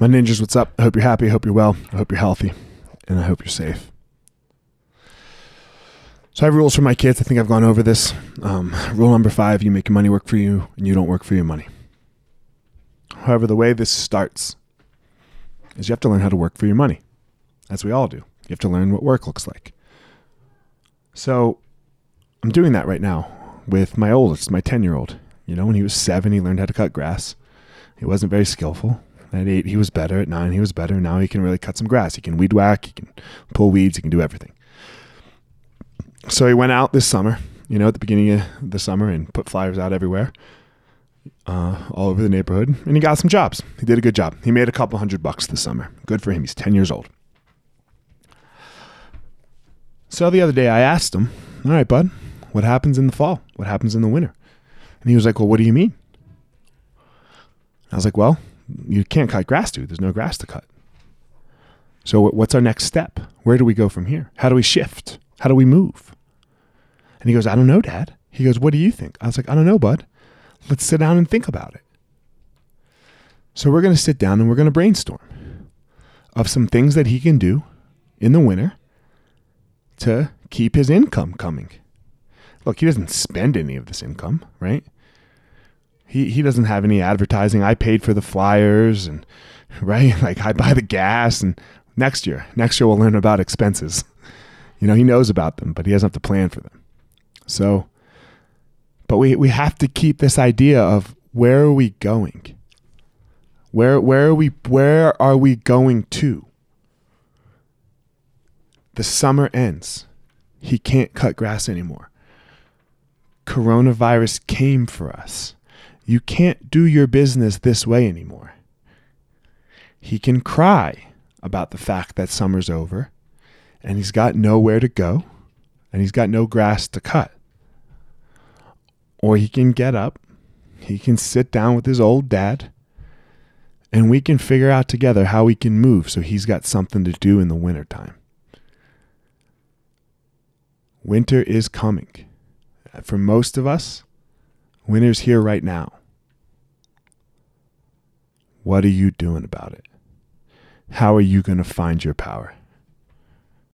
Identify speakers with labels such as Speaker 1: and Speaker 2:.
Speaker 1: My ninjas, what's up? I hope you're happy. I hope you're well. I hope you're healthy. And I hope you're safe. So I have rules for my kids. I think I've gone over this. Um, rule number five you make your money work for you, and you don't work for your money. However, the way this starts is you have to learn how to work for your money, as we all do. You have to learn what work looks like. So I'm doing that right now with my oldest, my 10 year old. You know, when he was seven, he learned how to cut grass. He wasn't very skillful. At eight, he was better. At nine, he was better. Now he can really cut some grass. He can weed whack. He can pull weeds. He can do everything. So he went out this summer, you know, at the beginning of the summer and put flyers out everywhere, uh, all over the neighborhood. And he got some jobs. He did a good job. He made a couple hundred bucks this summer. Good for him. He's 10 years old. So the other day I asked him, All right, bud, what happens in the fall? What happens in the winter? And he was like, Well, what do you mean? I was like, Well, you can't cut grass, dude. There's no grass to cut. So what's our next step? Where do we go from here? How do we shift? How do we move? And he goes, I don't know, Dad. He goes, What do you think? I was like, I don't know, bud. Let's sit down and think about it. So we're going to sit down and we're going to brainstorm of some things that he can do in the winter to keep his income coming. Look, he doesn't spend any of this income, right? He he doesn't have any advertising. I paid for the flyers and right? Like I buy the gas and next year, next year we'll learn about expenses. You know, he knows about them, but he doesn't have to plan for them. So but we we have to keep this idea of where are we going? Where where are we where are we going to? The summer ends. He can't cut grass anymore. Coronavirus came for us. You can't do your business this way anymore. He can cry about the fact that summer's over and he's got nowhere to go and he's got no grass to cut. Or he can get up, he can sit down with his old dad, and we can figure out together how we can move so he's got something to do in the wintertime. Winter is coming. For most of us, winter's here right now. What are you doing about it? How are you going to find your power?